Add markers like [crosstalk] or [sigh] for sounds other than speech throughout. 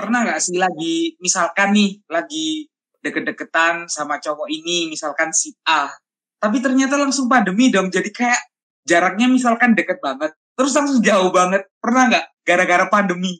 pernah nggak sih lagi misalkan nih lagi deket-deketan sama cowok ini misalkan si A tapi ternyata langsung pandemi dong jadi kayak jaraknya misalkan deket banget terus langsung jauh banget pernah nggak gara-gara pandemi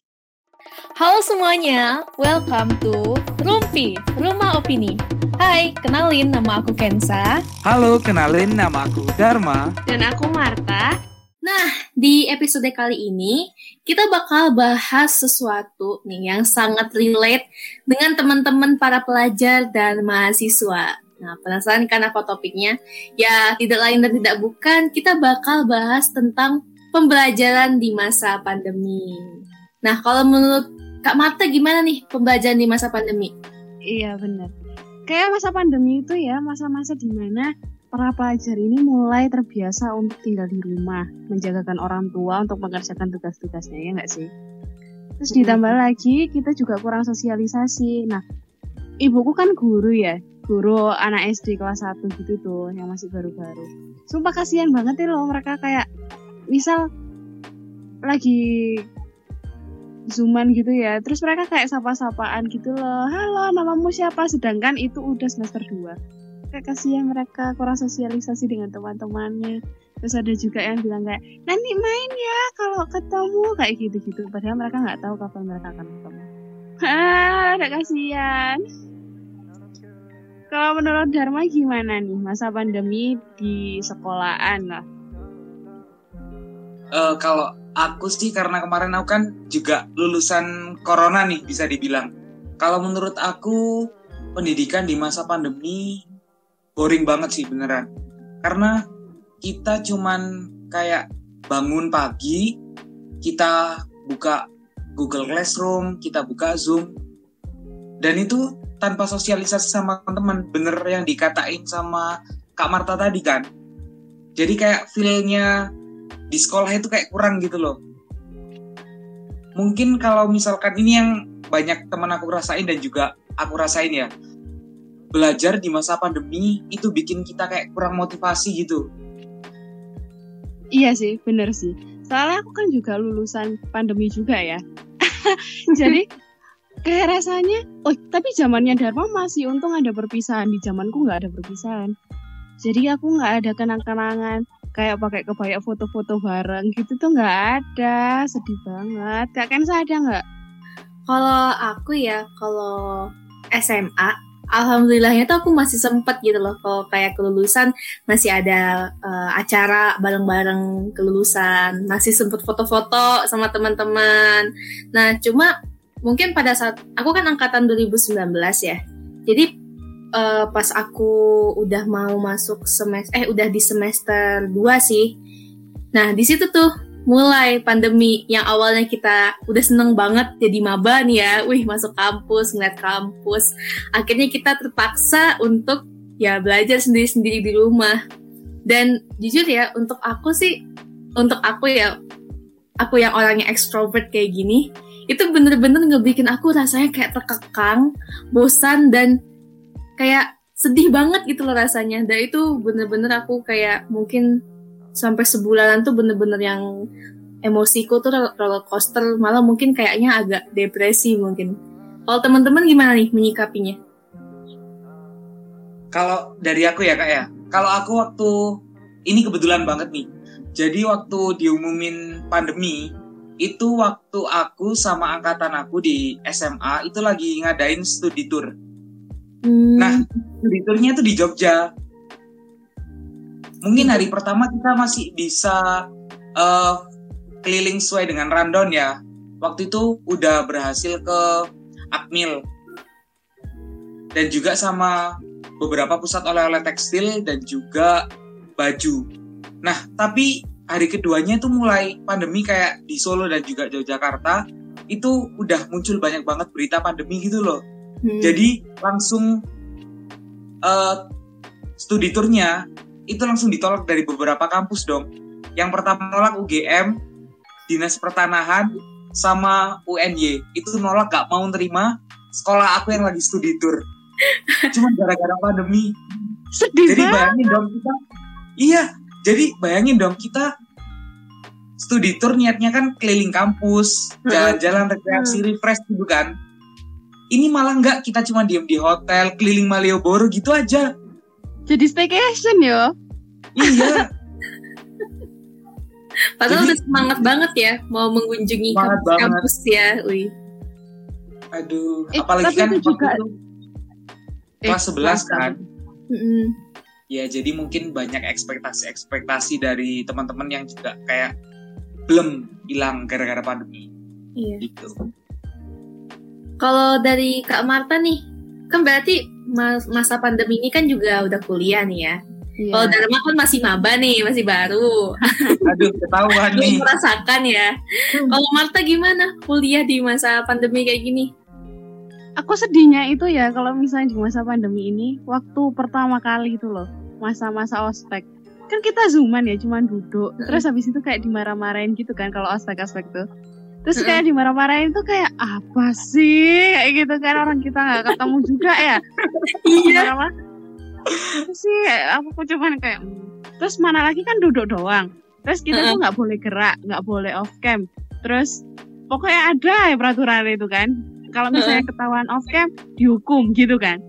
Halo semuanya, welcome to Rumpi, Rumah Opini. Hai, kenalin nama aku Kensa. Halo, kenalin nama aku Dharma. Dan aku Marta. Nah, di episode kali ini kita bakal bahas sesuatu nih yang sangat relate dengan teman-teman para pelajar dan mahasiswa. Nah, penasaran kan apa topiknya? Ya, tidak lain dan tidak bukan, kita bakal bahas tentang pembelajaran di masa pandemi. Nah, kalau menurut Kak Marta gimana nih pembelajaran di masa pandemi? Iya, benar. Kayak masa pandemi itu ya, masa-masa di mana para pelajar ini mulai terbiasa untuk tinggal di rumah, menjagakan orang tua untuk mengerjakan tugas-tugasnya, ya nggak sih? Terus ditambah lagi, kita juga kurang sosialisasi. Nah, ibuku kan guru ya, guru anak SD kelas 1 gitu tuh, yang masih baru-baru. Sumpah kasihan banget ya loh, mereka kayak, misal lagi zooman gitu ya terus mereka kayak sapa-sapaan gitu loh halo namamu siapa sedangkan itu udah semester 2 kayak kasihan mereka. Kurang sosialisasi dengan teman-temannya. Terus ada juga yang bilang kayak nanti main ya kalau ketemu kayak gitu-gitu. Padahal mereka nggak tahu kapan mereka akan ketemu. Ah ada kasihan. Kalau menurut Dharma gimana nih masa pandemi di sekolahan lah? Uh, kalau aku sih karena kemarin aku kan juga lulusan corona nih bisa dibilang. Kalau menurut aku pendidikan di masa pandemi boring banget sih beneran. Karena kita cuman kayak bangun pagi, kita buka Google Classroom, kita buka Zoom, dan itu tanpa sosialisasi sama teman-teman. Bener yang dikatain sama Kak Marta tadi kan. Jadi kayak feelnya di sekolah itu kayak kurang gitu loh. Mungkin kalau misalkan ini yang banyak teman aku rasain dan juga aku rasain ya. Belajar di masa pandemi itu bikin kita kayak kurang motivasi gitu. Iya sih, bener sih. Soalnya aku kan juga lulusan pandemi juga ya. [laughs] Jadi kayak rasanya, oh tapi zamannya Dharma masih untung ada perpisahan. Di zamanku nggak ada perpisahan. Jadi aku nggak ada kenang-kenangan kayak pakai kebaya foto-foto bareng gitu tuh nggak ada sedih banget kak kan ada nggak kalau aku ya kalau SMA alhamdulillahnya tuh aku masih sempet gitu loh kalau kayak kelulusan masih ada uh, acara bareng-bareng kelulusan masih sempet foto-foto sama teman-teman nah cuma mungkin pada saat aku kan angkatan 2019 ya jadi uh, pas aku udah mau masuk semester eh udah di semester 2 sih. Nah, di situ tuh mulai pandemi yang awalnya kita udah seneng banget jadi maba nih ya. Wih, masuk kampus, ngeliat kampus. Akhirnya kita terpaksa untuk ya belajar sendiri-sendiri di rumah. Dan jujur ya, untuk aku sih untuk aku ya aku yang orangnya ekstrovert kayak gini, itu bener-bener ngebikin aku rasanya kayak terkekang, bosan dan kayak sedih banget gitu loh rasanya dan itu bener-bener aku kayak mungkin sampai sebulanan tuh bener-bener yang emosiku tuh roller coaster. Malah mungkin kayaknya agak depresi mungkin. Kalau teman-teman gimana nih menyikapinya? Kalau dari aku ya kak ya. Kalau aku waktu ini kebetulan banget nih. Jadi waktu diumumin pandemi itu waktu aku sama angkatan aku di SMA itu lagi ngadain studi tour. Hmm. Nah, turnya itu di Jogja. Mungkin hari pertama kita masih bisa uh, keliling sesuai dengan rundown ya. Waktu itu udah berhasil ke Akmil dan juga sama beberapa pusat oleh-oleh tekstil dan juga baju. Nah, tapi hari keduanya itu mulai pandemi kayak di Solo dan juga Yogyakarta itu udah muncul banyak banget berita pandemi gitu loh. Hmm. Jadi langsung uh, studi turnya itu langsung ditolak dari beberapa kampus dong. Yang pertama nolak UGM, Dinas Pertanahan, sama UNY. Itu nolak gak mau nerima sekolah aku yang lagi studi tur. [laughs] Cuma gara-gara pandemi. Sedih Jadi bayangin dong kita. Iya, jadi bayangin dong kita studi tour niatnya kan keliling kampus, jalan-jalan rekreasi, refresh gitu kan ini malah enggak kita cuma diem di hotel keliling Malioboro gitu aja Jadi staycation yo. iya [laughs] Padahal Jadi- udah semangat banget ya mau mengunjungi Semangat kampus, banget. kampus ya, Ui. aduh Eh, apalagi kan itu juga- itu Eh, kelas 11 kan Mm-mm. ya jadi mungkin banyak ekspektasi-ekspektasi dari teman-teman yang juga kayak belum hilang gara-gara pandemi Iya. gitu Kalau dari Kak Marta nih, kan berarti masa pandemi ini kan juga udah kuliah nih ya. Iya. Kalau Dharma kan masih maba nih, masih baru. [laughs] aduh ketahuan nih merasakan ya. Kalau Marta gimana kuliah di masa pandemi kayak gini? Aku sedihnya itu ya kalau misalnya di masa pandemi ini waktu pertama kali itu loh masa-masa ospek kan kita zooman ya cuman duduk terus habis itu kayak dimarah-marahin gitu kan kalau ospek-ospek tuh terus kayak dimarah-marahin tuh kayak apa sih? Kayak gitu kan orang kita nggak ketemu juga ya. Iya. sih? Aku cuman kayak terus mana lagi kan duduk doang. Terus kita tuh nggak boleh gerak nggak boleh off cam. Terus pokoknya ada ya peraturan itu kan. Kalau misalnya ketahuan off cam dihukum gitu kan.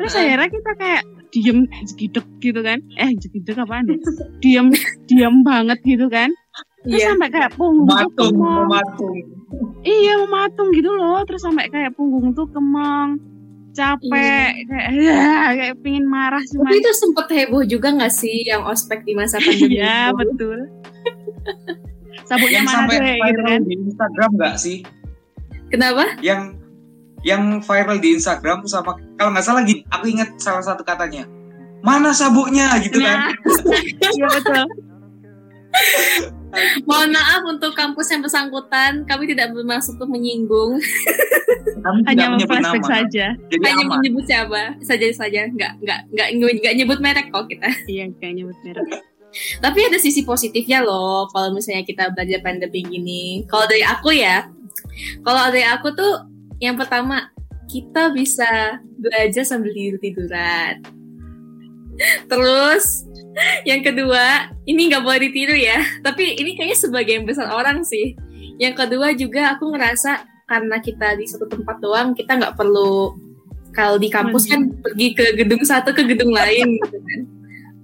Terus akhirnya kita kayak diem jegidek gitu kan. Eh jegidek apaan ya? Diem diem banget gitu kan terus Iya. sampai kayak punggung tuh matung kemang. matung iya mematung gitu loh. Terus sampai kayak punggung tuh kemang. Capek kayak ya, kayak pingin marah cuman Tapi itu sempet heboh juga nggak sih yang ospek di masa pandemi? iya betul. [laughs] Sabuknya yang mana sampai deh gitu viral kan? di Instagram nggak sih? Kenapa? yang yang viral di Instagram sama kalau nggak salah gini aku ingat salah satu katanya mana sabuknya? gitu kan. Nah, [laughs] iya betul [laughs] Mohon maaf untuk kampus yang bersangkutan, kami tidak bermaksud untuk menyinggung, kami hanya memflashback saja. Jadi hanya aman. menyebut siapa? Saja saja, nggak nggak nggak nggak nyebut merek kok kita. iya kayaknya nyebut merek. Tapi ada sisi positifnya loh, kalau misalnya kita belajar pandemi gini. Kalau dari aku ya, kalau dari aku tuh yang pertama kita bisa belajar sambil tidur tiduran. Terus yang kedua, ini nggak boleh ditiru ya, tapi ini kayaknya sebagian besar orang sih. Yang kedua juga aku ngerasa karena kita di satu tempat doang, kita nggak perlu kalau di kampus kan pergi ke gedung satu ke gedung lain gitu kan.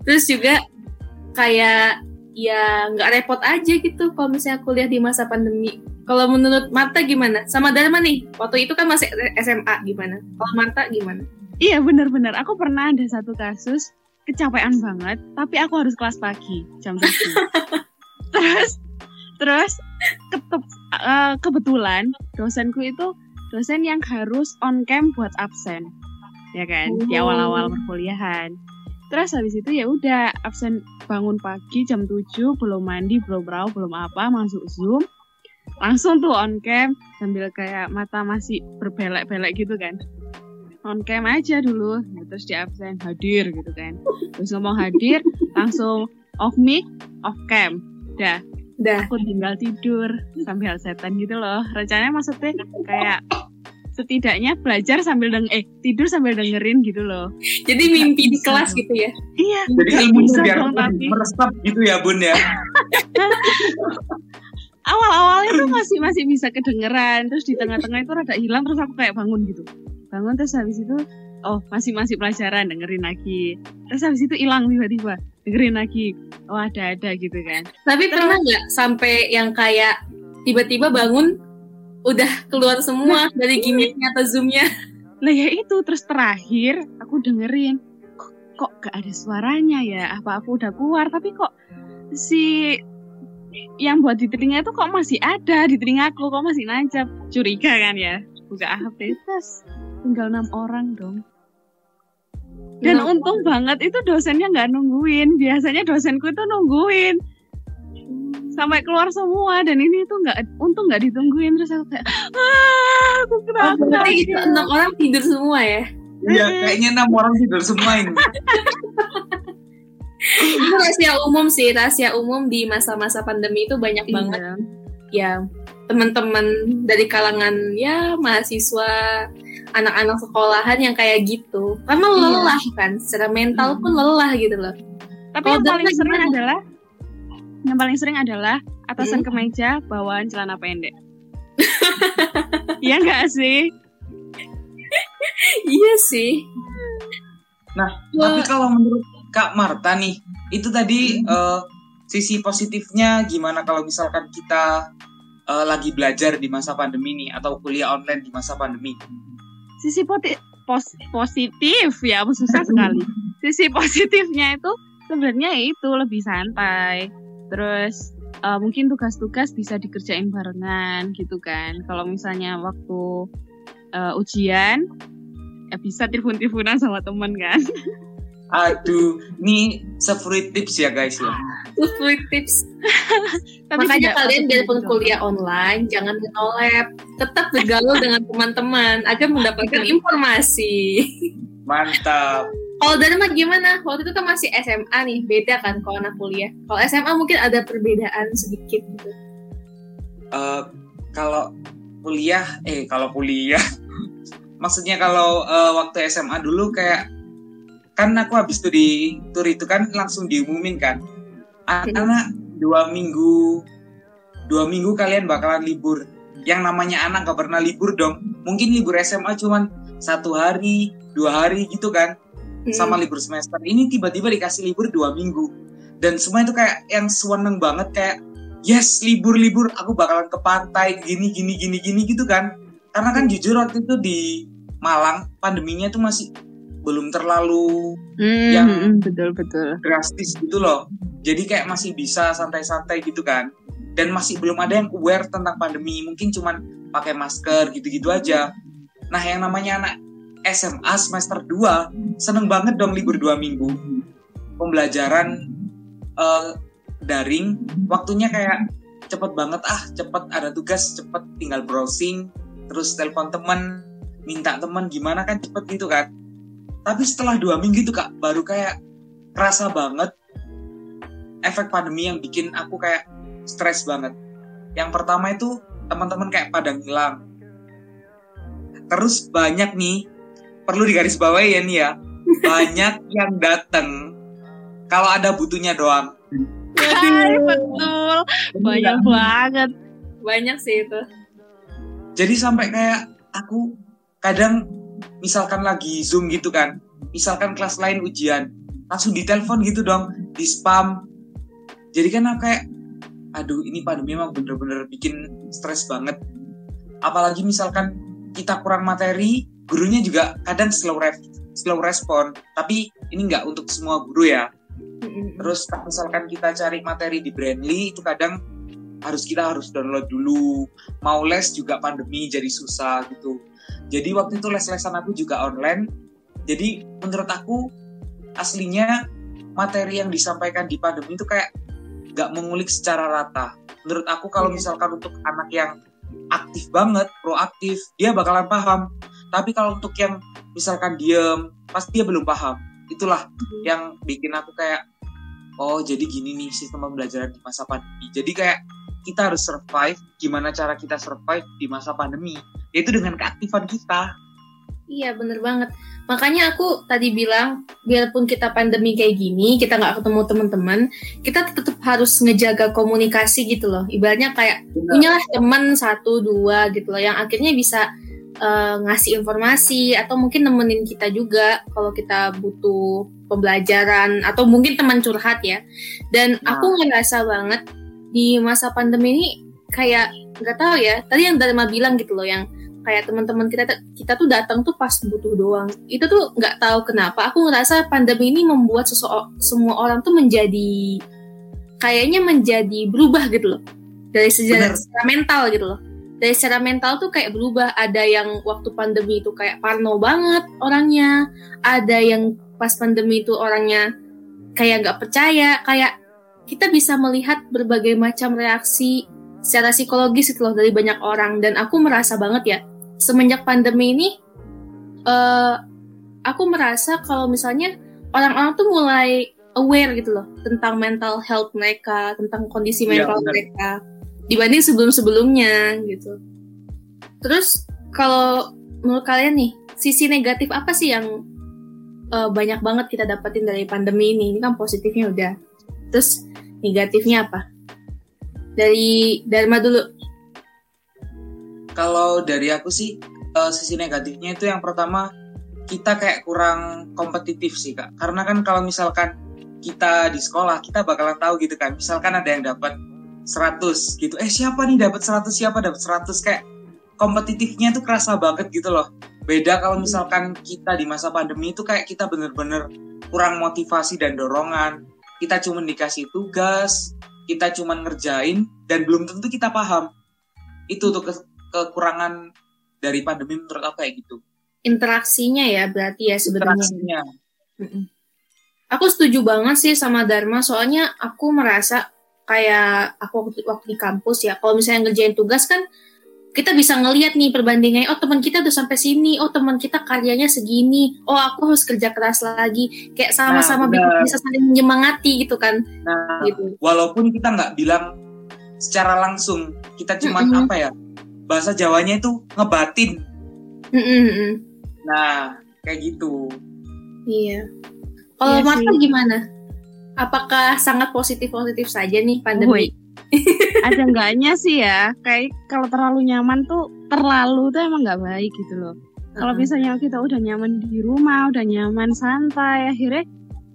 Terus juga kayak ya nggak repot aja gitu kalau misalnya kuliah di masa pandemi. Kalau menurut Marta gimana? Sama Dharma nih, waktu itu kan masih SMA gimana? Kalau Marta gimana? Iya benar-benar. Aku pernah ada satu kasus kecapean banget, tapi aku harus kelas pagi jam 7. [laughs] terus terus ketep, eh, kebetulan dosenku itu dosen yang harus on cam buat absen. Ya kan? Di Oh. awal-awal perkuliahan. Terus habis itu ya udah absen bangun pagi jam 7, belum mandi, belum rawuh, belum apa, masuk Zoom. Langsung tuh on cam sambil kayak mata masih berbelek-belek gitu kan on cam aja dulu. Nah, terus di absen hadir gitu kan. Terus ngomong hadir langsung off mic off cam. Dah. Dah. aku tinggal tidur sambil setan gitu loh. Rencananya maksudnya kayak setidaknya belajar sambil deng eh tidur sambil dengerin gitu loh. Jadi mimpi di kelas gitu ya? iya. Jadi ilmunya bisa biar dong, tapi meresap gitu ya bun ya? Awal-awalnya tuh masih masih bisa kedengeran. Terus di tengah-tengah itu rada hilang terus aku kayak bangun gitu bangun terus habis itu oh masih masih pelajaran dengerin lagi. Terus habis itu hilang tiba-tiba dengerin lagi. Oh ada ada gitu kan. Tapi pernah nggak sampai yang kayak tiba-tiba bangun udah keluar semua dari gimmicknya atau zoomnya? lah ya itu terus terakhir aku dengerin kok, kok gak ada suaranya ya? Apa aku udah keluar? Tapi kok si yang buat di telinga itu kok masih ada di telingaku kok masih nancap curiga kan ya buka HP terus tinggal enam orang dong. Dan Enam untung banget itu dosennya nggak nungguin. Biasanya dosenku itu nungguin. Sampai keluar semua. Dan ini tuh nggak untung nggak ditungguin. Terus aku kayak ah aku Oh, kenapa berarti itu enam orang tidur semua ya? Iya, kayaknya enam orang tidur semua ini. Itu rahasia umum sih, rahasia umum di masa-masa pandemi itu banyak banget. Iya. ya teman-teman dari kalangan ya mahasiswa anak-anak sekolahan yang kayak gitu karena Iya. lelah kan secara mental pun lelah gitu loh Tapi Kalau yang paling sering gimana? adalah yang paling sering adalah atasan Hmm. kemeja bawaan celana pendek. Iya enggak sih? [laughs] iya sih. Nah, Wah. tapi kalau menurut Kak Marta nih, itu tadi eh, sisi positifnya gimana kalau misalkan kita eh, lagi belajar di masa pandemi nih atau kuliah online di masa pandemi? Sisi poti- pos- positif ya, susah sekali. [laughs] Sisi positifnya itu sebenarnya itu lebih santai. Terus eh, mungkin tugas-tugas bisa dikerjain barengan gitu kan. Kalau misalnya waktu eh, ujian ya bisa telepon-teleponan sama temen kan. [laughs] Aduh, ini se-free tips ya guys ya. Tips. [laughs] Tapi Makanya tidak kalian biarpun kuliah online, jangan menolep. Tetap bergaul dengan teman-teman agar mendapatkan informasi. Mantap. Kalau Dharma gimana? Waktu itu kan masih SMA nih, beda kan kalau anak kuliah. Kalau SMA mungkin ada perbedaan sedikit gitu. Eh, kalau kuliah, eh kalau kuliah, [laughs] maksudnya kalau eh, waktu SMA dulu kayak kan aku habis studi tur itu kan langsung diumumin kan, anak-anak dua minggu, dua minggu kalian bakalan libur. Yang namanya anak gak pernah libur dong. Mungkin libur SMA cuman satu hari, dua hari gitu kan, Hmm. sama libur semester. Ini tiba-tiba dikasih libur dua minggu. Dan semua itu kayak yang seneng banget kayak yes libur-libur aku bakalan ke pantai gini gini gini gini gitu kan. Karena kan jujur waktu itu di Malang pandeminya tuh masih belum terlalu Hmm, yang- hmm, betul betul. drastis gitu loh. Jadi kayak masih bisa santai-santai gitu kan. Dan masih belum ada yang aware tentang pandemi. Mungkin cuman pakai masker gitu-gitu aja. Nah yang namanya anak SMA semester 2 seneng banget dong libur dua minggu. Pembelajaran eh, daring, waktunya kayak cepet banget ah, cepet ada tugas, cepet tinggal browsing, terus telepon temen, minta temen gimana kan cepet gitu kan. Tapi setelah dua minggu itu kak, baru kayak kerasa banget efek pandemi yang bikin aku kayak stres banget. Yang pertama itu teman-teman kayak pada ngilang. Terus banyak nih, perlu digarisbawahi ya nih ya, banyak [laughs] yang datang kalau ada butuhnya doang. Hai, betul. Banyak banget. Banyak sih itu. Jadi sampai kayak aku kadang misalkan lagi zoom gitu kan, misalkan kelas lain ujian, langsung ditelepon gitu dong, di spam. Jadi kan aku kayak, aduh ini pandemi emang bener-bener bikin stres banget. Apalagi misalkan kita kurang materi, gurunya juga kadang slow ref, slow respon. Tapi ini nggak untuk semua guru ya. Terus misalkan kita cari materi di Brandly itu kadang harus kita harus download dulu. Mau les juga pandemi jadi susah gitu. Jadi waktu itu les-lesan aku juga online. Jadi menurut aku aslinya materi yang disampaikan di pandemi itu kayak nggak mengulik secara rata. Menurut aku kalau Iya. misalkan untuk anak yang aktif banget, proaktif, dia bakalan paham. Tapi kalau untuk yang misalkan diem, pasti dia belum paham. Itulah yang bikin aku kayak oh jadi gini nih sistem pembelajaran di masa pandemi jadi kayak kita harus survive gimana cara kita survive di masa pandemi yaitu dengan keaktifan kita Iya bener banget. Makanya aku tadi bilang, biarpun kita pandemi kayak gini, kita nggak ketemu teman-teman, kita tetap harus ngejaga komunikasi gitu loh. Ibaratnya kayak punyalah teman satu dua gitu loh, yang akhirnya bisa eh, ngasih informasi atau mungkin nemenin kita juga kalau kita butuh pembelajaran atau mungkin teman curhat ya. Dan Nah. aku ngerasa banget di masa pandemi ini kayak nggak tahu ya. Tadi yang Dharma bilang gitu loh, yang kayak teman-teman kita kita tuh datang tuh pas butuh doang. Itu tuh nggak tahu kenapa. Aku ngerasa pandemi ini membuat seseo- semua orang tuh menjadi kayaknya menjadi berubah gitu loh. Dari sejarah secara mental gitu loh. Dari secara mental tuh kayak berubah. Ada yang waktu pandemi itu kayak parno banget orangnya. Ada yang pas pandemi itu orangnya kayak nggak percaya. Kayak kita bisa melihat berbagai macam reaksi secara psikologis itu loh dari banyak orang. Dan aku merasa banget ya semenjak pandemi ini eh aku merasa kalau misalnya orang-orang tuh mulai aware gitu loh tentang mental health mereka tentang kondisi Iya, mental benar. mereka dibanding sebelum-sebelumnya gitu. Terus kalau menurut kalian nih sisi negatif apa sih yang eh, banyak banget kita dapetin dari pandemi ini? Ini kan positifnya udah terus negatifnya apa dari Dharma dulu kalau dari aku sih eh, sisi negatifnya itu yang pertama kita kayak kurang kompetitif sih kak. Karena kan kalau misalkan kita di sekolah kita bakalan tahu gitu kan. Misalkan ada yang dapat 100 gitu. Eh siapa nih dapat 100 siapa dapat 100 kayak kompetitifnya tuh kerasa banget gitu loh. Beda kalau misalkan kita di masa pandemi itu kayak kita bener-bener kurang motivasi dan dorongan. Kita cuma dikasih tugas, kita cuma ngerjain dan belum tentu kita paham. Itu tuh ke- kekurangan dari pandemi menurut aku kayak gitu. Interaksinya ya berarti ya sebenarnya. Interaksinya. Aku setuju banget sih sama Dharma, soalnya aku merasa kayak aku waktu, waktu di kampus ya, kalau misalnya ngerjain tugas kan kita bisa ngelihat nih perbandingannya, oh teman kita udah sampai sini, oh teman kita karyanya segini, oh aku harus kerja keras lagi, kayak sama-sama Nah, bisa saling menyemangati gitu kan, Nah, gitu. walaupun kita nggak bilang secara langsung, kita cuma Mm-mm. apa ya? Bahasa Jawanya itu ngebatin. Mm-mm, mm-mm. Nah, kayak gitu. Iya. Kalau Iya Marta gimana? Apakah sangat positif-positif saja nih pandemi? Woi. Ada enggaknya sih ya kayak kalau terlalu nyaman tuh terlalu tuh emang nggak baik gitu loh. Kalau misalnya kita udah nyaman di rumah udah nyaman santai akhirnya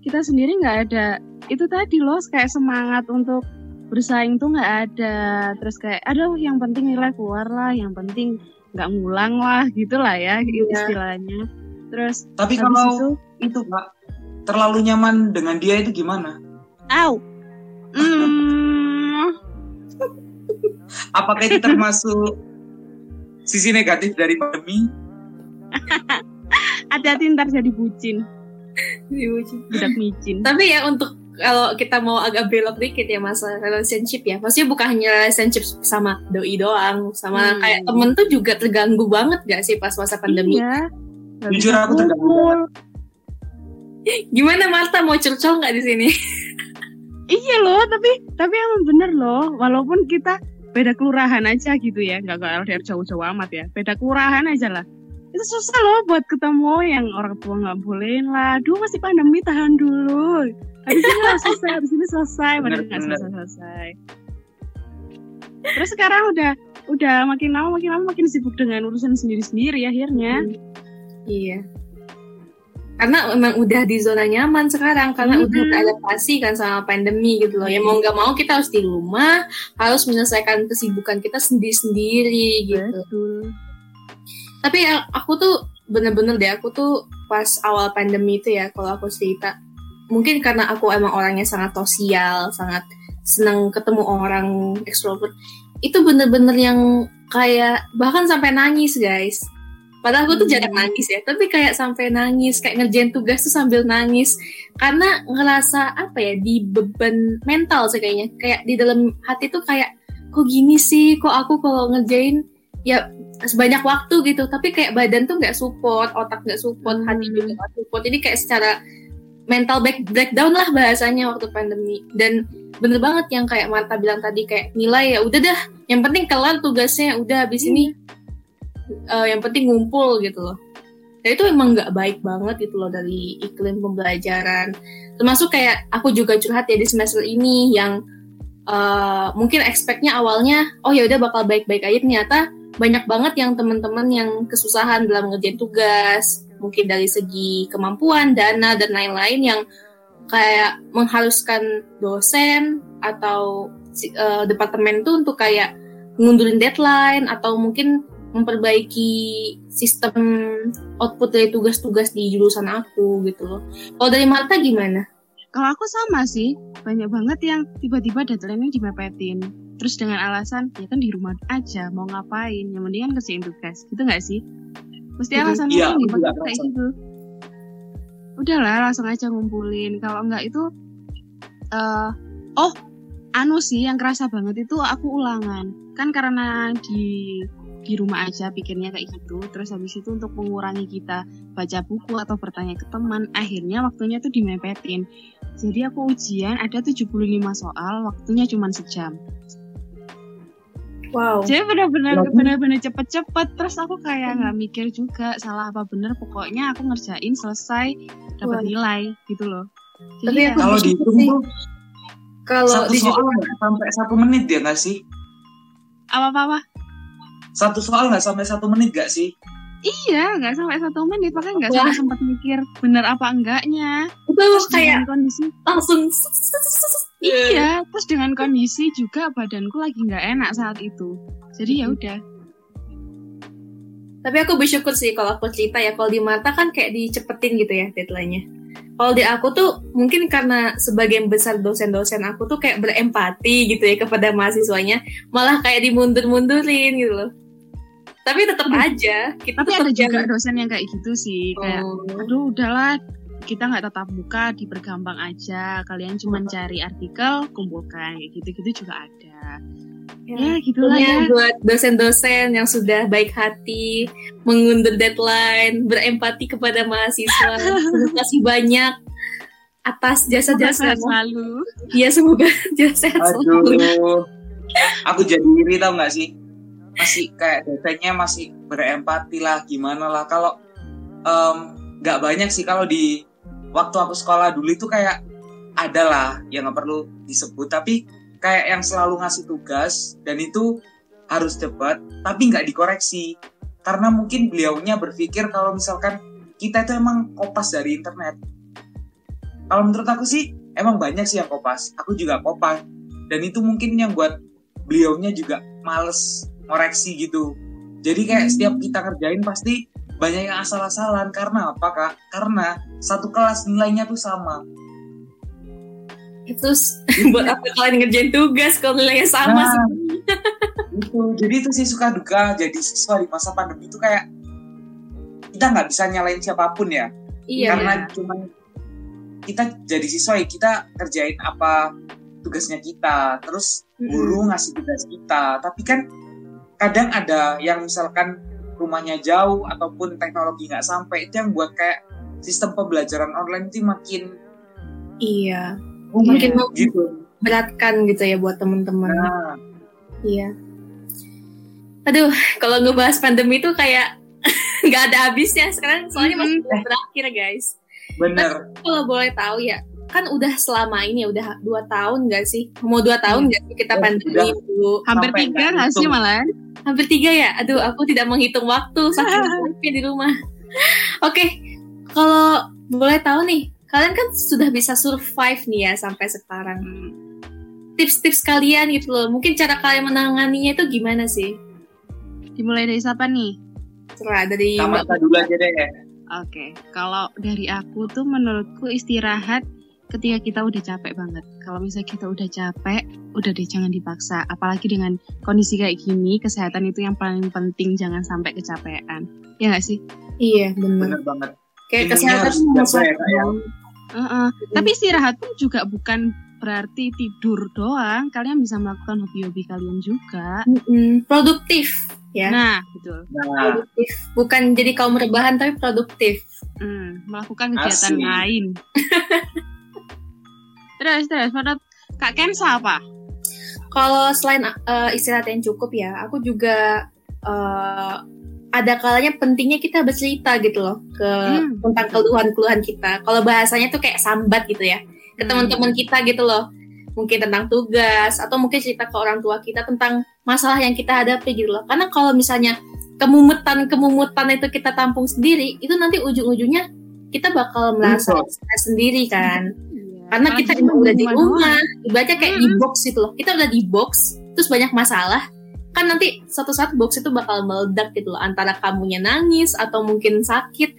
kita sendiri nggak ada. Itu tadi loh kayak semangat untuk bersaing tuh nggak ada. Terus kayak aduh yang penting nilai keluar lah yang penting nggak ngulang lah gitulah ya Iya. istilahnya. Terus Tapi kalau itu itu Pak, terlalu nyaman dengan dia itu gimana? au. Hmm, Apakah itu termasuk sisi negatif dari pandemi? [laughs] hati-hati ntar jadi bucin Iya, budak micin Tapi ya untuk kalau kita mau agak belok dikit ya masalah relationship ya, maksudnya bukan hanya relationship sama doi doang, sama Hmm. kayak temen tuh juga terganggu banget gak sih pas masa pandemi? Iya. Jujur aku terganggu. Gimana Marta mau curcol nggak di sini? Iya loh, tapi tapi emang bener loh. Walaupun kita beda kelurahan aja gitu ya, nggak nggak LDR jauh-jauh amat ya. Beda kelurahan aja lah. Itu susah loh buat ketemu yang orang tua nggak bolehin lah. Duh masih pandemi tahan dulu. Habis ini lah selesai, habis ini selesai, padahal nggak selesai selesai. Terus sekarang udah udah makin lama makin lama makin sibuk dengan urusan sendiri-sendiri akhirnya. Iya. Karena memang udah di zona nyaman sekarang karena Mhm. udah beradaptasi kan sama pandemi gitu loh. Ya mau nggak mau kita harus di rumah, harus menyelesaikan kesibukan kita sendiri-sendiri gitu. Betul. Tapi ya, aku tuh bener-bener deh aku tuh pas awal pandemi itu ya kalau aku cerita mungkin karena aku emang orangnya sangat sosial, sangat senang ketemu orang ekstrovert. Itu bener-bener yang kayak bahkan sampai nangis guys. Padahal aku tuh Hmm. jarang nangis ya, tapi kayak sampai nangis, kayak ngerjain tugas tuh sambil nangis. Karena ngerasa apa ya, di beban mental sih kayaknya. Kayak di dalam hati tuh kayak, kok gini sih, kok aku kalau ngerjain ya sebanyak waktu gitu tapi kayak badan tuh nggak support otak nggak support Hmm. hati juga nggak support jadi kayak secara mental back breakdown lah bahasanya waktu pandemi dan bener banget yang kayak Marta bilang tadi kayak nilai ya udah dah yang penting kelar tugasnya udah habis ini eh, yang penting ngumpul gitu loh. Dan itu emang nggak baik banget gitu loh dari iklim pembelajaran. Termasuk kayak aku juga curhat ya di semester ini yang eh, mungkin expect-nya awalnya oh ya udah bakal baik-baik aja. Ternyata banyak banget yang teman-teman yang kesusahan dalam ngerjain tugas mungkin dari segi kemampuan dana dan lain-lain yang kayak mengharuskan dosen atau eh, departemen tuh untuk kayak ngundurin deadline atau mungkin memperbaiki sistem output dari tugas-tugas di jurusan aku gitu loh. Kalau dari Marta gimana? Kalau aku sama sih, banyak banget yang tiba-tiba deadline-nya dimepetin. Terus dengan alasan, ya kan di rumah aja, mau ngapain, yang mendingan kerjain tugas. Gitu nggak sih? Mesti Mhm. alasannya Iya, kan dipakai juga kayak gitu. Udahlah, langsung aja ngumpulin. Kalau nggak itu, eh oh, anu sih yang kerasa banget itu aku ulangan. Kan karena di di rumah aja pikirnya kayak gitu. Terus habis itu untuk mengurangi kita baca buku atau bertanya ke teman, akhirnya waktunya tuh dimepetin. Jadi aku ujian ada 75 soal, waktunya cuma sejam. Wow. Jadi benar-benar benar-benar cepet-cepet. Terus aku kayak nggak mikir juga salah apa bener. Pokoknya aku ngerjain selesai dapat Wah. nilai gitu loh. Tapi Jadi ya, aku Kalau dihitung tuh Kalau satu di soal sampai satu menit ya nggak sih? apa-apa Satu soal nggak sampai satu menit nggak sih? Iya, nggak sampai satu menit, makanya nggak sampai sempat mikir bener apa enggaknya. Itu Terus kayak dengan kondisi, langsung set. iya, terus dengan kondisi juga badanku lagi nggak enak saat itu. Jadi ya udah. Tapi aku bersyukur sih kalau aku cerita ya, kalau di Marta kan kayak dicepetin gitu ya deadline-nya. Kalau di aku tuh mungkin karena sebagian besar dosen-dosen aku tuh kayak berempati gitu ya kepada mahasiswanya, malah kayak dimundur-mundurin gitu loh. Tapi tetap Aduh. aja kita Tapi tetap ada juga dosen yang kayak gitu sih, kayak Oh. aduh udahlah kita nggak tetap buka dipergampang aja kalian cuma cari artikel kumpulkan kayak gitu-gitu juga ada ya Ya, gitulah ya buat dosen-dosen yang sudah baik hati, mengundur deadline, berempati kepada mahasiswa, [laughs] terima kasih banyak atas jasa-jasa. selalu Ya semoga [laughs] jasa selalu. Aku jadi iri tau gak sih? Masih kayak dosennya masih berempati lah gimana lah. Kalau nggak banyak sih kalau di waktu aku sekolah dulu itu kayak ada lah yang nggak perlu disebut. Tapi kayak yang selalu ngasih tugas dan itu harus debat tapi nggak dikoreksi. Karena mungkin beliaunya berpikir kalau misalkan kita itu emang kopas dari internet. Kalau menurut aku sih emang banyak sih yang kopas. Aku juga kopas dan itu mungkin yang buat beliaunya juga males ngoreksi gitu. Jadi kayak setiap kita kerjain pasti banyak yang asal-asalan. Karena apa kak? Karena satu kelas nilainya tuh sama. Terus [laughs] buat apa kalian ngerjain tugas kalau nilainya sama Nah, itu jadi itu sih suka duka jadi siswa di masa pandemi itu kayak kita nggak bisa nyalain siapa pun ya. Iya. karena cuma kita jadi siswa ya kita kerjain apa tugasnya kita. Terus guru ngasih tugas kita. Tapi kan kadang ada yang misalkan rumahnya jauh ataupun teknologi nggak sampai itu yang buat kayak sistem pembelajaran online itu makin Iya. rumit Makin gitu beratkan gitu ya buat teman-teman. nah Iya. Aduh, kalau ngebahas pandemi itu kayak [laughs] nggak ada habisnya sekarang soalnya masih belum berakhir guys. bener Kalau boleh tahu ya, kan udah selama ini ya udah dua tahun nggak sih? Mau dua tahun nggak sih kita pandemi udah. dulu? hampir tiga nggak nggak sih malah Hampir tiga ya? Aduh, aku tidak menghitung waktu saking [laughs] di rumah. Oke, kalau boleh tahu nih, kalian kan sudah bisa survive nih ya sampai sekarang. Tips-tips kalian gitu loh, mungkin cara kalian menanganinya itu gimana sih? dimulai dari siapa nih Serah dari sama Mbak dulu aja deh Oke, kalau dari aku tuh menurutku istirahat ketika kita udah capek banget. Kalau misalnya kita udah capek, udah deh jangan dipaksa. Apalagi dengan kondisi kayak gini, kesehatan itu yang paling penting, jangan sampai kecapean. Ya nggak sih? Iya, benar. bener banget Kayak kesehatan nomor dijaga ya, ya. Heeh. Tapi istirahat pun juga bukan berarti tidur doang. Kalian bisa melakukan hobi-hobi kalian juga. Mm-mm, produktif ya. Nah, betul. nah produktif. Bukan jadi kaum rebahan tapi produktif. Hmm, melakukan kegiatan Asik. lain. [laughs] terus, terus, menurut Kak Kensa apa? Kalau selain uh, istirahat yang cukup ya, aku juga uh, ada kalanya pentingnya kita bercerita gitu loh ke Hmm. tentang keluhan-keluhan kita. Kalau bahasanya tuh kayak sambat gitu ya ke Hmm. teman-teman kita gitu loh. Mungkin tentang tugas atau mungkin cerita ke orang tua kita tentang masalah yang kita hadapi gitu loh. Karena kalau misalnya kemumutan-kemumutan itu kita tampung sendiri, itu nanti ujung-ujungnya kita bakal merasa stres sendiri kan. Iya. Karena kita emang udah di rumah, ibaratnya kayak di Mm-mm. box gitu loh. Kita udah di box, terus banyak masalah. Kan nanti suatu saat box itu bakal meledak gitu loh. Antara kamunya nangis atau mungkin sakit.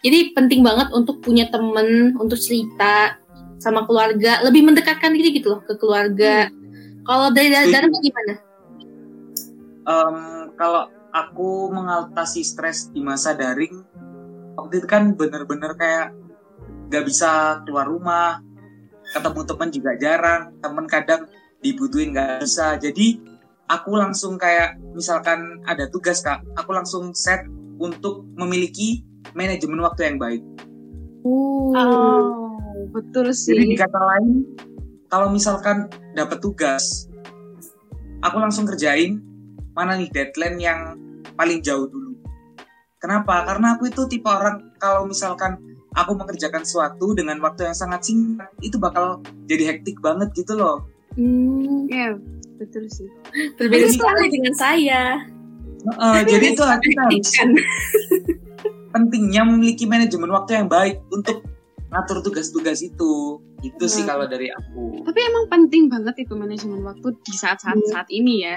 Jadi penting banget untuk punya temen, untuk cerita sama keluarga. Lebih mendekatkan diri gitu loh ke keluarga. Kalau dari. Dara gimana? Em, kalau aku mengatasi stres di masa daring waktu itu kan bener-bener kayak gak bisa keluar rumah ketemu teman juga jarang temen kadang dibutuhin gak bisa jadi aku langsung kayak misalkan ada tugas kak aku langsung set untuk memiliki manajemen waktu yang baik Oh, betul jadi di sih. kata lain kalau misalkan dapat tugas aku langsung kerjain mana nih deadline yang paling jauh dulu. Kenapa? Karena aku itu tipe orang kalau misalkan aku mengerjakan sesuatu dengan waktu yang sangat singkat, itu bakal jadi hektik banget gitu loh. Hmm, Iya, betul sih. berbeda sekali dengan saya. Heeh, jadi itu kita harus Kan. pentingnya memiliki manajemen waktu yang baik untuk ngatur tugas-tugas itu. Itu sih Hmm. kalau dari aku. Tapi emang penting banget itu manajemen waktu di saat-saat Iya. saat ini ya.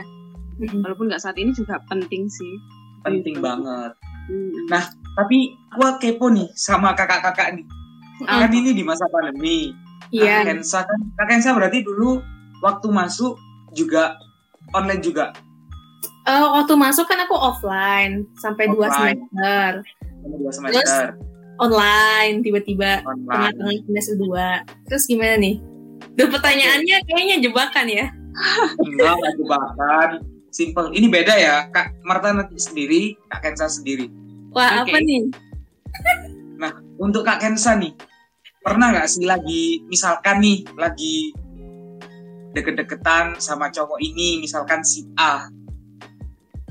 Mm-mm. Walaupun nggak saat ini juga penting sih. Penting Gitu. banget. Hmm. Nah, Tapi gua kepo nih sama kakak-kakak nih. Kan ini di masa pandemi. Iya. Kak Kensa kan, Kak Kensa berarti dulu waktu masuk juga online juga. Eh, waktu masuk kan aku offline sampai dua semester. Dua semester Online tiba-tiba tengah-tengah semester dua. Terus gimana nih? Duh pertanyaannya kayaknya jebakan ya. Enggak, enggak jebakan. Simple. Ini beda ya, Kak Marta nanti sendiri, Kak Kensa sendiri. Wah Oke. apa nih? [laughs] Untuk Kak Kensa nih, pernah nggak sih lagi, misalkan nih, lagi deket-deketan sama cowok ini, misalkan si A.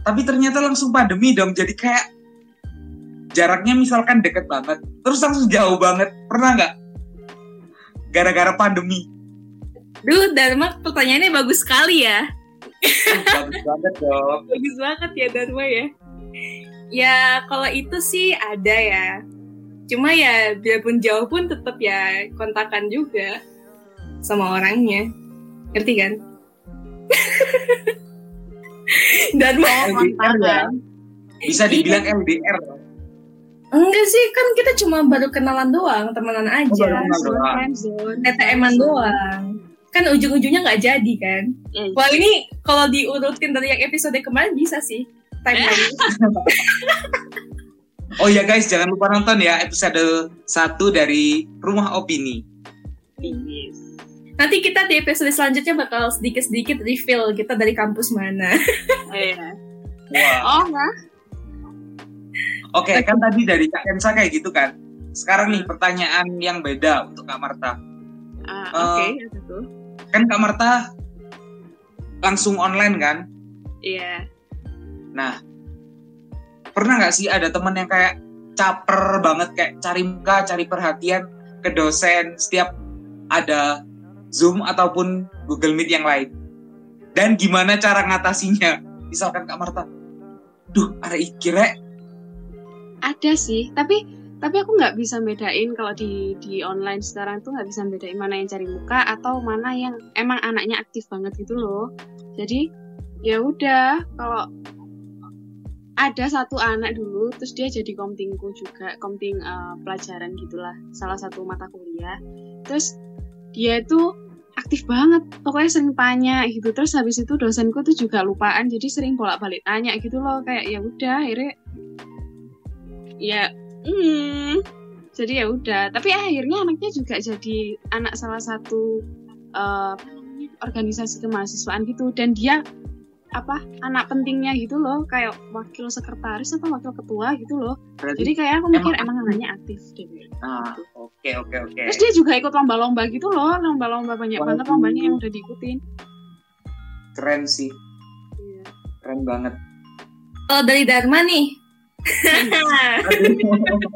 Tapi ternyata langsung pandemi dong, jadi kayak jaraknya misalkan deket banget, terus langsung jauh banget. Pernah nggak? Gara-gara pandemi. Duh Dharma pertanyaannya bagus sekali ya. Bagus banget dong. [laughs] Bagus banget ya Dharma ya. Ya kalau itu sih ada ya. Cuma ya biarpun jauh pun tetap ya kontakan juga sama orangnya. Ngerti kan? [laughs] Dharma LDR ya. Bisa dibilang LDR. enggak sih kan kita cuma baru kenalan doang, temenan Oh, aja. baru kenal doang. Friendzone. TTM-an doang. Kan ujung-ujungnya nggak jadi kan. Ya, Wah ini kalau diurutin dari yang episode kemarin bisa sih. Timeline. [laughs] Oh ya guys, jangan lupa nonton ya episode 1 dari Rumah Opini. yes. Nanti kita di episode selanjutnya bakal sedikit-sedikit reveal kita dari kampus mana. Iya. Wah. Oh, enggak? Oke, kan tadi dari Kak Kensa kayak gitu kan. Sekarang nih pertanyaan yang beda untuk Kak Marta. Ah, Eh, Oke, tuh. Kan Kak Marta langsung online kan? Iya. Nah, pernah nggak sih ada temen yang kayak caper banget kayak cari muka, cari perhatian ke dosen setiap ada Zoom ataupun Google Meet yang lain? Dan gimana cara ngatasinya? Misalkan Kak Marta, duh, ada kira Ada sih, tapi tapi aku nggak bisa bedain kalau di di online sekarang tuh nggak bisa bedain mana yang cari muka atau mana yang emang anaknya aktif banget gitu loh. Jadi ya udah kalau ada satu anak dulu terus dia jadi komtingku juga komting eh, pelajaran gitulah salah satu mata kuliah. Terus dia itu aktif banget pokoknya sering tanya gitu. Terus habis itu dosenku tuh juga lupaan jadi sering bolak balik tanya gitu loh kayak ya udah akhirnya ya hmm jadi ya udah. Tapi akhirnya anaknya juga jadi anak salah satu eh, organisasi kemahasiswaan gitu dan dia apa anak pentingnya gitu loh kayak wakil sekretaris atau wakil ketua gitu loh jadi kayak aku mikir Emang- emang anaknya aktif deh Nah, oke oke oke. terus dia juga ikut lomba-lomba gitu loh lomba-lomba banyak Waduh. banget lombanya yang udah diikutin Keren sih, Iya. keren banget. Kalau dari Dharma nih. [laughs]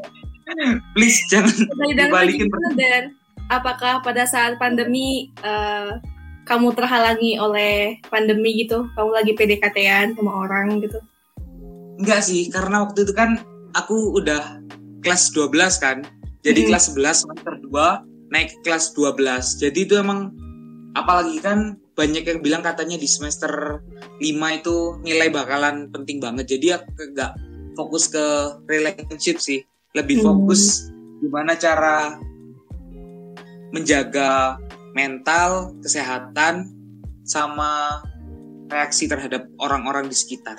Please jangan dari Dharma dibalikin. gimana Dar? Apakah pada saat pandemi eh, kamu terhalangi oleh pandemi gitu? Kamu lagi PDKT-an sama orang gitu? Enggak sih, karena waktu itu kan aku udah kelas 12 kan. Jadi Hmm. kelas 11 semester 2 naik ke kelas 12. Jadi itu emang apalagi kan banyak yang bilang katanya di semester 5 itu nilai bakalan penting banget. Jadi aku enggak fokus ke relationship sih. Lebih Hmm. fokus gimana cara menjaga mental, kesehatan sama reaksi terhadap orang-orang di sekitar.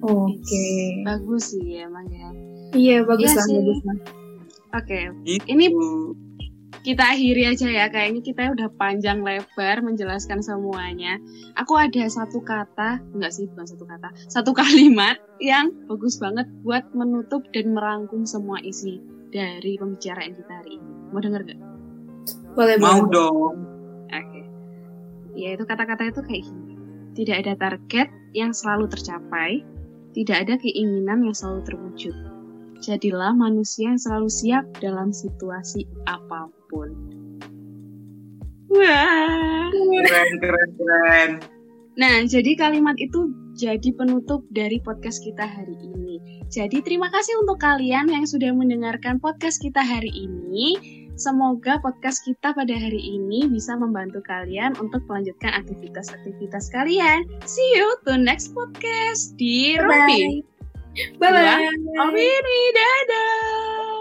Oke. bagus sih emang ya Iya bagus Iya lah, sih. bagus lah. oke Gitu. Ini kita akhiri aja ya kayaknya kita udah panjang lebar menjelaskan semuanya aku ada satu kata enggak sih bukan satu kata satu kalimat yang bagus banget buat menutup dan merangkum semua isi dari pembicaraan kita hari ini mau denger gak? Boleh mau boleh. dong. Oke ya itu kata-kata itu kayak gini tidak ada target yang selalu tercapai tidak ada keinginan yang selalu terwujud jadilah manusia yang selalu siap dalam situasi apa pun wah Keren keren keren. Nah, jadi kalimat itu jadi penutup dari podcast kita hari ini. Jadi terima kasih untuk kalian yang sudah mendengarkan podcast kita hari ini. Semoga podcast kita pada hari ini bisa membantu kalian untuk melanjutkan aktivitas-aktivitas kalian. See you to next podcast di Rupi. Bye bye. Opini, dadah.